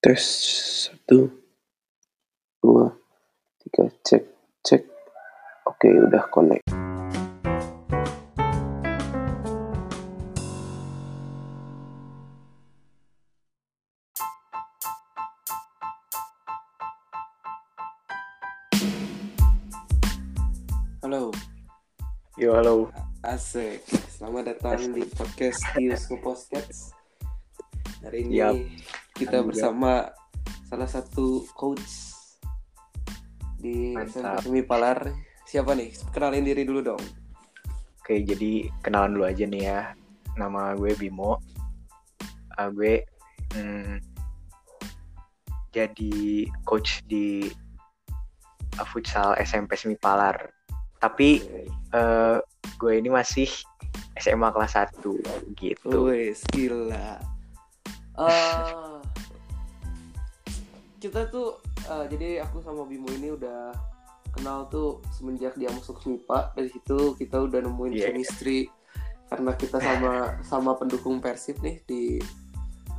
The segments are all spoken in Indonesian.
Tes satu, dua, tiga, cek, cek. Oke, udah connect. Halo, Yo, halo. asik. Selamat datang di podcast Tius Podcast. Hari ini Yap. Kita bersama salah satu coach di Mantap. Semi Palar. Siapa nih? Kenalin diri dulu dong. Oke, jadi kenalan dulu aja nih ya. Nama gue Bimo. Ah, gue hmm, jadi coach di uh, futsal SMP Semi Palar. Tapi eh, gue ini masih SMA kelas 1 gitu. Wes, gila. Eh, kita tuh eh, jadi aku sama Bimo ini udah kenal tuh semenjak dia masuk MIPA dari situ kita udah nemuin Iya. chemistry karena kita sama sama pendukung Persib nih di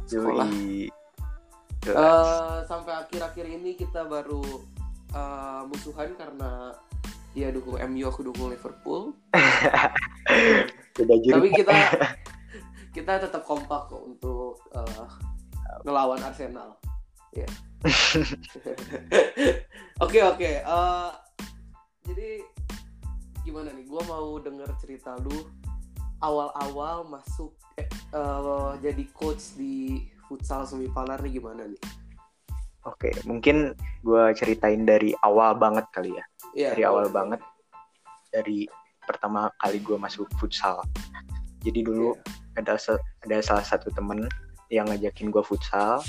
sekolah. Yoi. Eh, sampai akhir-akhir ini kita baru eh, musuhan karena dia dukung MU aku dukung Liverpool tapi kita kita tetap kompak kok untuk eh, ngelawan Arsenal ya oke oke eh, jadi gimana nih? Gue mau denger cerita lu awal-awal masuk eh, eh, jadi coach di futsal semifinal nih gimana nih? Oke, mungkin gue ceritain dari awal banget kali ya. Iya, dari awal banget dari pertama kali gue masuk futsal. Jadi dulu Iya. ada ada salah satu temen yang ngajakin gue futsal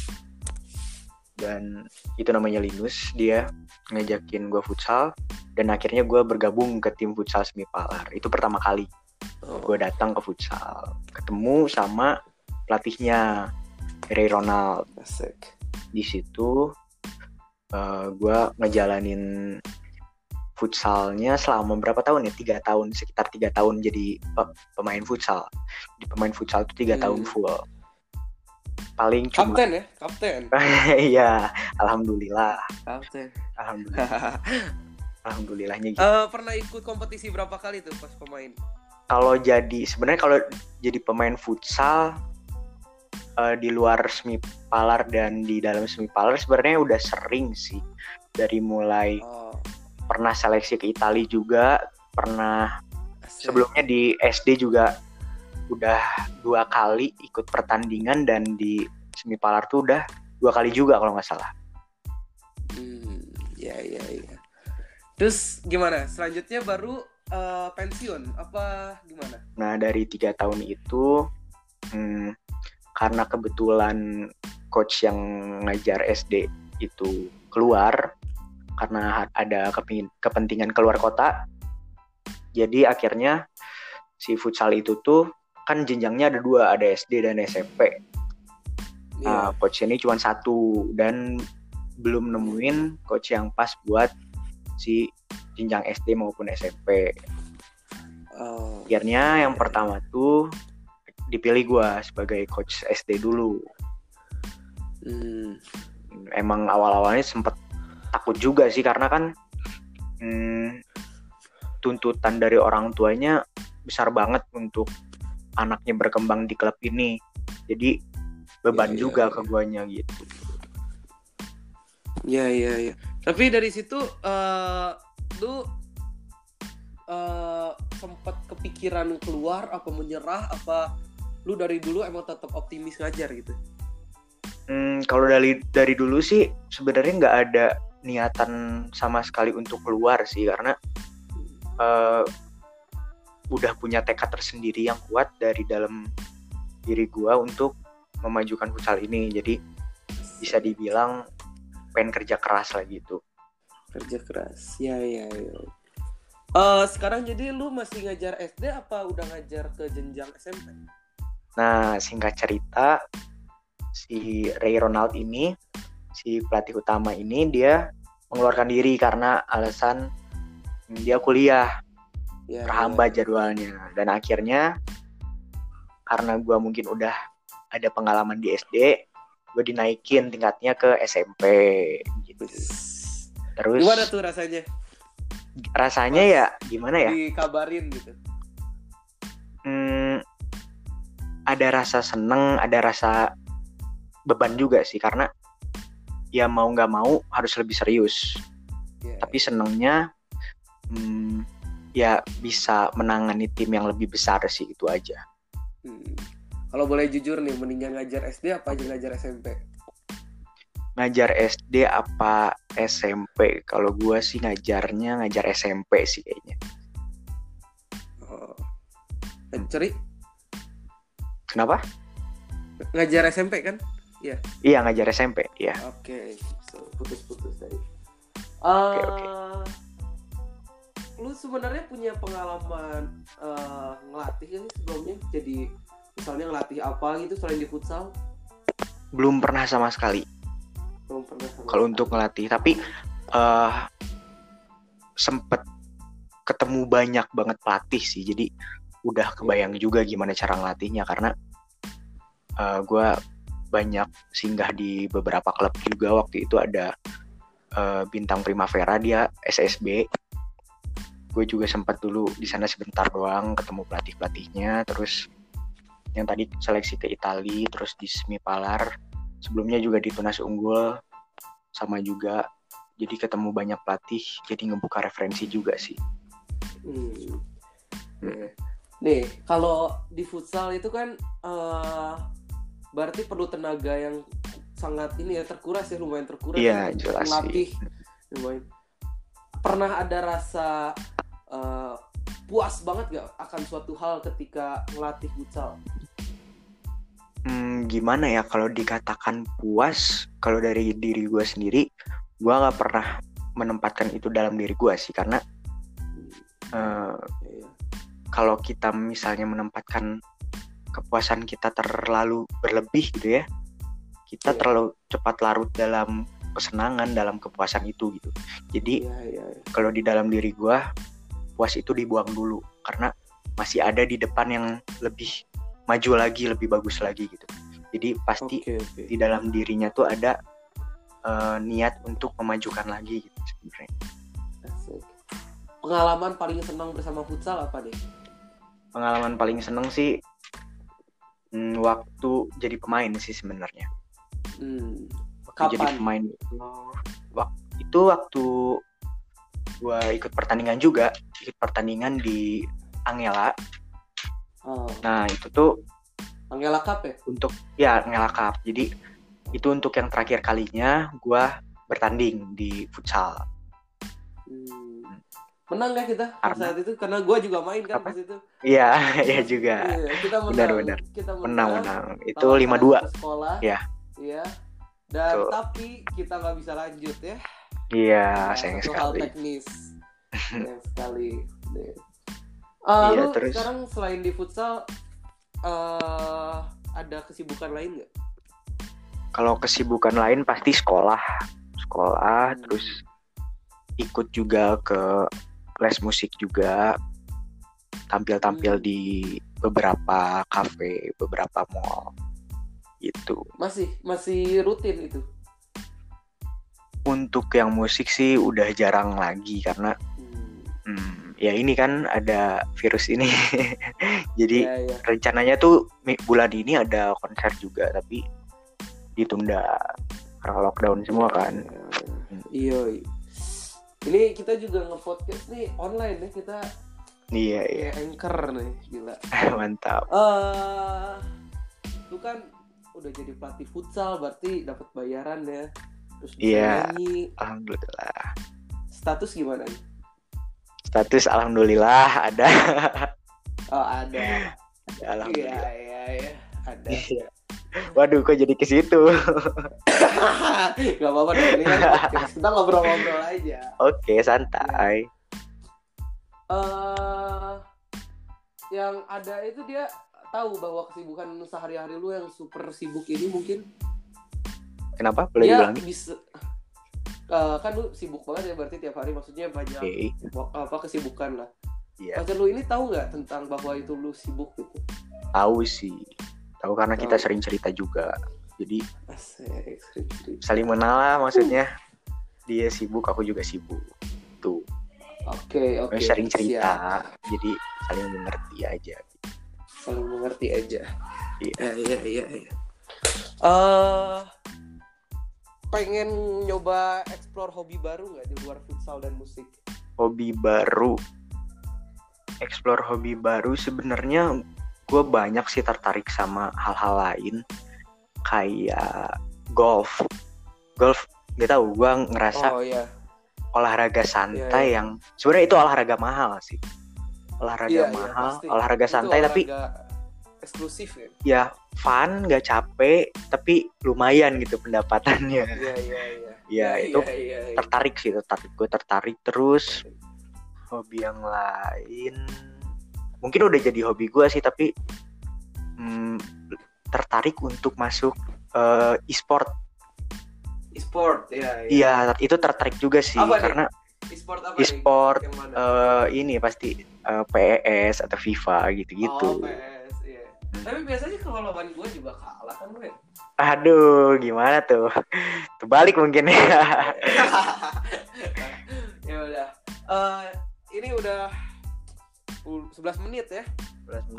dan itu namanya Linus dia ngajakin gue futsal. Dan akhirnya gue bergabung ke tim futsal semipalar itu pertama kali Oh, gue datang ke futsal. Ketemu sama pelatihnya Ray Ronald. Asik. di situ gue ngejalanin futsalnya selama berapa tahun ya? Tiga tahun sekitar tiga tahun jadi pe- pemain futsal. Di pemain futsal itu tiga Hmm. tahun full paling cuma Kapten ya, kapten. iya alhamdulillah kapten. alhamdulillah alhamdulillahnya gitu Eh, pernah ikut kompetisi berapa kali tuh pas pemain? kalau jadi sebenarnya kalau jadi pemain futsal eh, di luar semi palar dan di dalam semi palar sebenarnya udah sering sih dari mulai Oh, pernah seleksi ke Italia juga pernah asik. sebelumnya di SD juga udah dua kali ikut pertandingan dan di semi palar tuh udah dua kali juga kalau nggak salah Hmm, ya ya ya. Terus gimana? Selanjutnya baru eh, pensiun apa gimana? nah dari tiga tahun itu hmm, karena kebetulan coach yang ngajar SD itu keluar karena ada kepentingan keluar kota jadi akhirnya si futsal itu tuh kan jenjangnya ada dua ada SD dan SMP Nah, Iya. coach ini cuma satu dan belum nemuin coach yang pas buat si jenjang SD maupun SMP. Oh, Akhirnya yang pertama tuh dipilih gua sebagai coach SD dulu. hmm, Emang awal-awalnya sempet takut juga sih karena kan hmm, tuntutan dari orang tuanya besar banget untuk anaknya berkembang di klub ini. Jadi beban Iya, iya, juga iya. ke guanya gitu. ya ya ya. Tapi dari situ eh lu eh sempat kepikiran keluar apa menyerah apa lu dari dulu emang tetap optimis ngajar gitu? Hmm, kalau dari dari dulu sih sebenarnya nggak ada niatan sama sekali untuk keluar sih karena eh, udah punya tekad tersendiri yang kuat dari dalam diri gua untuk memajukan futsal ini. Jadi bisa dibilang pengen kerja keras lah gitu. kerja keras ya ya ya Eh sekarang jadi lu masih ngajar SD apa udah ngajar ke jenjang SMP Nah, singkat cerita si Ray Ronald ini si pelatih utama ini dia mengeluarkan diri karena alasan dia kuliah ya, terhambat jadwalnya. Dan akhirnya karena gua mungkin udah ada pengalaman di SD gue dinaikin tingkatnya ke SMP gitu. Terus Gimana tuh rasanya? rasanya Pas ya gimana ya? Dikabarin gitu. Hmm, ada rasa seneng ada rasa beban juga sih karena ya mau nggak mau harus lebih serius. Ya, tapi senengnya hmm, ya bisa menangani tim yang lebih besar sih itu aja hmm. Kalau boleh jujur nih, mendingan ngajar SD apa aja ngajar SMP? ngajar SD apa SMP kalau gua sih ngajarnya ngajar SMP sih kayaknya Oh. Eh, Ceri, kenapa ngajar SMP kan? iya ngajar SMP iya Oke, so, putus-putus tadi. Oke, Eh, oke. Lu sebenarnya punya pengalaman eh, ngelatih kan sebelumnya? Jadi misalnya ngelatih apa gitu selain di futsal? belum pernah sama sekali. Belum pernah sama kalau untuk ngelatih tapi eh sempet ketemu banyak banget pelatih sih. Jadi udah kebayang juga gimana cara ngelatihnya. Karena eh gue banyak singgah di beberapa klub juga. Waktu itu ada eh, bintang Primavera dia SSB gue juga sempat dulu di sana sebentar doang ketemu pelatih pelatihnya terus yang tadi seleksi ke Italia terus di Semipalar sebelumnya juga di Tunas Unggul sama juga jadi ketemu banyak pelatih jadi ngebuka referensi juga sih Hmm. Nih, Nih, kalau di futsal itu kan eh berarti perlu tenaga yang sangat ini ya terkuras ya lumayan terkuras. Iya, ya, jelas sih. Melatih lumayan. Pernah ada rasa puas banget gak akan suatu hal ketika ngelatih futsal? Hmm, gimana ya kalau dikatakan puas kalau dari diri gue sendiri gue nggak pernah menempatkan itu dalam diri gue sih karena Iya. kalau kita misalnya menempatkan kepuasan kita terlalu berlebih gitu ya kita Iya. terlalu cepat larut dalam kesenangan dalam kepuasan itu gitu jadi Iya, iya, iya. kalau di dalam diri gua puas itu dibuang dulu karena masih ada di depan yang lebih maju lagi lebih bagus lagi gitu jadi pasti Oke, oke. di dalam dirinya tuh ada eh, niat untuk memajukan lagi gitu sebenarnya. Pengalaman paling senang bersama futsal apa deh? pengalaman paling seneng sih hmm, waktu jadi pemain sih sebenarnya Hmm. waktu jadi pemain itu wak- itu waktu gua ikut pertandingan juga ikut pertandingan di Angela Oh, nah itu tuh Angela Cup ya? untuk ya Angela Cup jadi itu untuk yang terakhir kalinya gua bertanding di futsal Hmm. Menang gak kita Karena- saat itu? Karena gue juga main kan Apa? pas itu. iya iya juga Iya, kita menang. Benar-benar. Kita menang. menang menang itu lima dua Sekolah. Iya. Iya. Dan Betul. tapi kita nggak bisa lanjut ya. Iya Nah, sayang satu hal sekali teknis. sayang sekali. Eh, Iya, lu terus- sekarang selain di futsal eh ada kesibukan lain nggak? kalau kesibukan lain pasti sekolah sekolah Hmm. terus ikut juga ke les musik juga tampil-tampil Hmm. di beberapa kafe beberapa mall gitu Masih masih rutin itu. Untuk yang musik sih udah jarang lagi karena Hmm. hmm, ya ini kan ada virus ini jadi Iya, iya. rencananya tuh bulan ini ada konser juga tapi ditunda karena lockdown semua kan Iya. iya. Ini kita juga nge-podcast nih online ya kita iya iya anchor nih, gila. mantap Eh, lu kan udah jadi pelatih futsal berarti dapat bayaran ya. Terus Iya. nyanyi. alhamdulillah Status gimana nih? status alhamdulillah ada Oh, ada. Iya, alhamdulillah iya, iya. Ada. Iya. waduh kok jadi ke situ Gak apa-apa kan. Kita ngobrol-ngobrol aja. oke santai eh yang ada itu dia tahu bahwa kesibukan sehari-hari lu yang super sibuk ini mungkin kenapa boleh dia diulangi bisa Eh, kan lu sibuk banget ya berarti tiap hari maksudnya banyak wa- apa kesibukan lah. iya Pacar lu ini tahu nggak tentang bahwa itu lu sibuk gitu? tahu sih tahu karena kita sering cerita juga jadi Asik, saling mengenal maksudnya dia sibuk aku juga sibuk tuh Oke, oke. sering siap. cerita jadi saling mengerti aja Saling mengerti aja. Iya. Ya, iya, iya, iya. Eh, pengen nyoba explore hobi baru nggak di luar futsal dan musik? hobi baru explore hobi baru sebenarnya gue banyak sih tertarik sama hal-hal lain kayak golf golf gak tahu gue ngerasa Oh iya. olahraga santai Iya, yang sebenarnya itu olahraga mahal sih olahraga Iya, iya, mahal pasti. olahraga Itu santai tapi olahraga eksklusif ya. ya fun gak capek tapi lumayan gitu pendapatannya Iya, iya, iya. Ya, Iya, itu iya, iya, iya. tertarik sih tertarik gue tertarik terus hobi yang lain mungkin udah jadi hobi gue sih tapi hmm, tertarik untuk masuk eh, e-sport E-sport, ya, ya. iya itu tertarik juga sih Apa nih? karena E-sport apa E-sport, eh, ini pasti eh, PES atau FIFA gitu-gitu Oh. Hmm. Tapi biasanya kalau lawan gue juga kalah kan gue. aduh gimana tuh terbalik mungkin ya ya udah. Eh, ini udah 11 menit ya.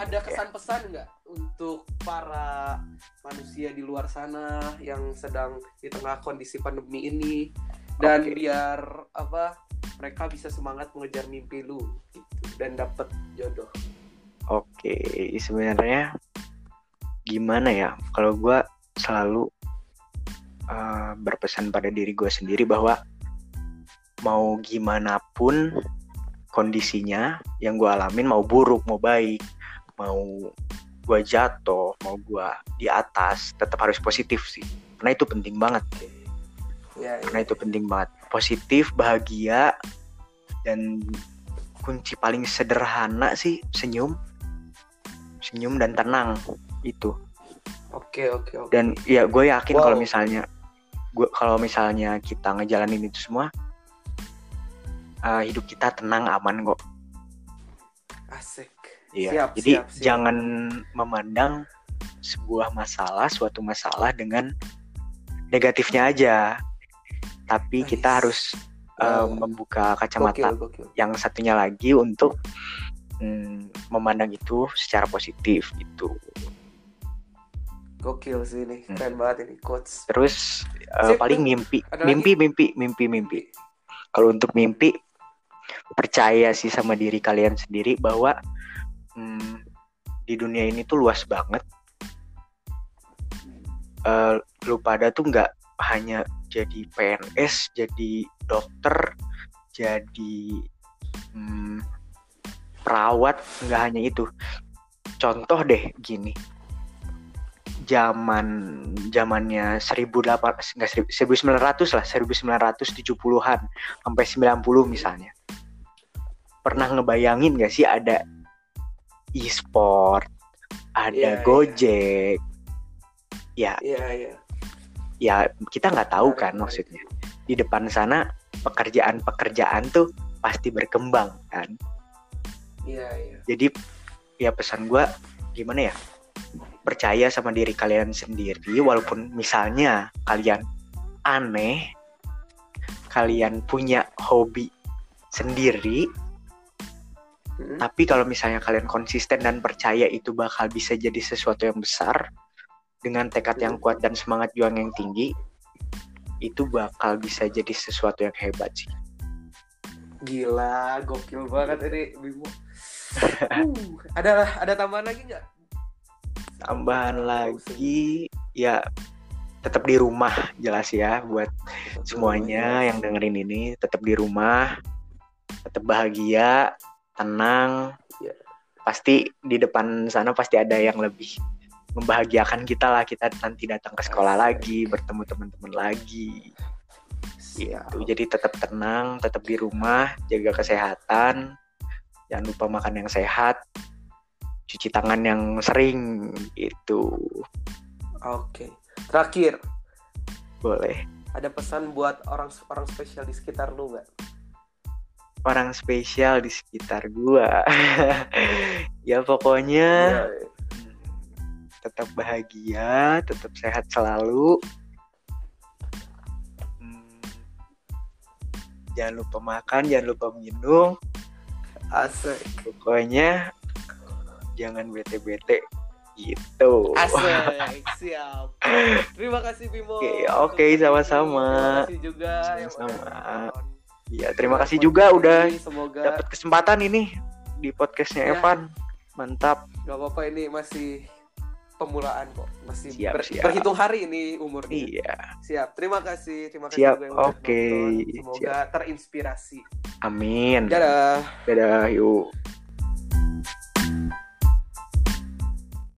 Ada kesan-pesan nggak untuk para manusia di luar sana yang sedang di tengah kondisi pandemi ini dan Oke. biar apa mereka bisa semangat mengejar mimpi lu gitu, dan dapet jodoh. Oke, sebenarnya gimana ya? Kalau gue selalu uh, berpesan pada diri gue sendiri bahwa mau gimana pun kondisinya yang gue alamin mau buruk mau baik mau gue jatuh mau gue di atas tetap harus positif sih karena itu penting banget Ya, ya. karena itu penting banget positif bahagia dan kunci paling sederhana sih senyum senyum dan tenang itu Oke, oke, oke. dan ya gue yakin Wow. kalau misalnya gue kalau misalnya kita ngejalanin itu semua eh, hidup kita tenang aman kok asik. Iya. Siap, jadi siap, siap. jangan memandang sebuah masalah suatu masalah dengan negatifnya aja tapi kita Nice. harus eh, Wow. membuka kacamata Gokil, gokil. yang satunya lagi untuk mm, memandang itu secara positif gitu. Gokil sih ini, Hmm. keren banget ini coach. Terus Sip, paling mimpi, mimpi, mimpi, mimpi, mimpi. Kalau untuk mimpi, percaya sih sama diri kalian sendiri bahwa mm, di dunia ini tuh luas banget. Eh, lu pada tuh nggak hanya jadi PNS, jadi dokter, jadi mm, perawat, nggak hanya itu. Contoh deh gini, zaman zamannya 1800 enggak 1900 lah 1970-an sampai 90 misalnya. Pernah ngebayangin gak sih ada e-sport ada Iya, iya. Gojek? Ya. Iya, iya. ya kita nggak tahu kan maksudnya. Di depan sana pekerjaan-pekerjaan tuh pasti berkembang kan Iya, iya. jadi ya pesan gua gimana ya percaya sama diri kalian sendiri walaupun misalnya kalian aneh kalian punya hobi sendiri Hmm. tapi kalau misalnya kalian konsisten dan percaya itu bakal bisa jadi sesuatu yang besar dengan tekad yang kuat dan semangat juang yang tinggi itu bakal bisa jadi sesuatu yang hebat sih Gila, gokil banget ini Bimo. Uh, ada ada tambahan lagi nggak? tambahan lagi ya tetap di rumah jelas ya buat semuanya yang dengerin ini tetap di rumah tetap bahagia tenang. Iya. pasti di depan sana pasti ada yang lebih membahagiakan kita lah kita nanti datang ke sekolah lagi bertemu teman-teman lagi. Gitu. Jadi tetap tenang tetap di rumah jaga kesehatan jangan lupa makan yang sehat. Cuci tangan yang sering itu oke. Terakhir. Boleh. Ada pesan buat orang orang spesial di sekitar lu nggak? Orang spesial di sekitar gua. Ya pokoknya ya. tetap bahagia tetap sehat selalu. Hmm. Jangan lupa makan, jangan lupa minum, Asik. pokoknya jangan bete-bete gitu Asik, siap. Terima kasih Bimo. Oke, hari ini. sama-sama. Terima kasih juga Sama-sama. Iya, terima kasih juga udah semoga dapat kesempatan ini di podcastnya Ya. Evan. Mantap. gak apa-apa ini masih pemulaan kok. Masih Siap, ber- siap. berhitung hari ini umurnya. Iya. Siap. Terima kasih. Terima kasih Siap, juga yang oke. nonton. Semoga Siap. terinspirasi. Amin. Dadah. Dadah, yuk.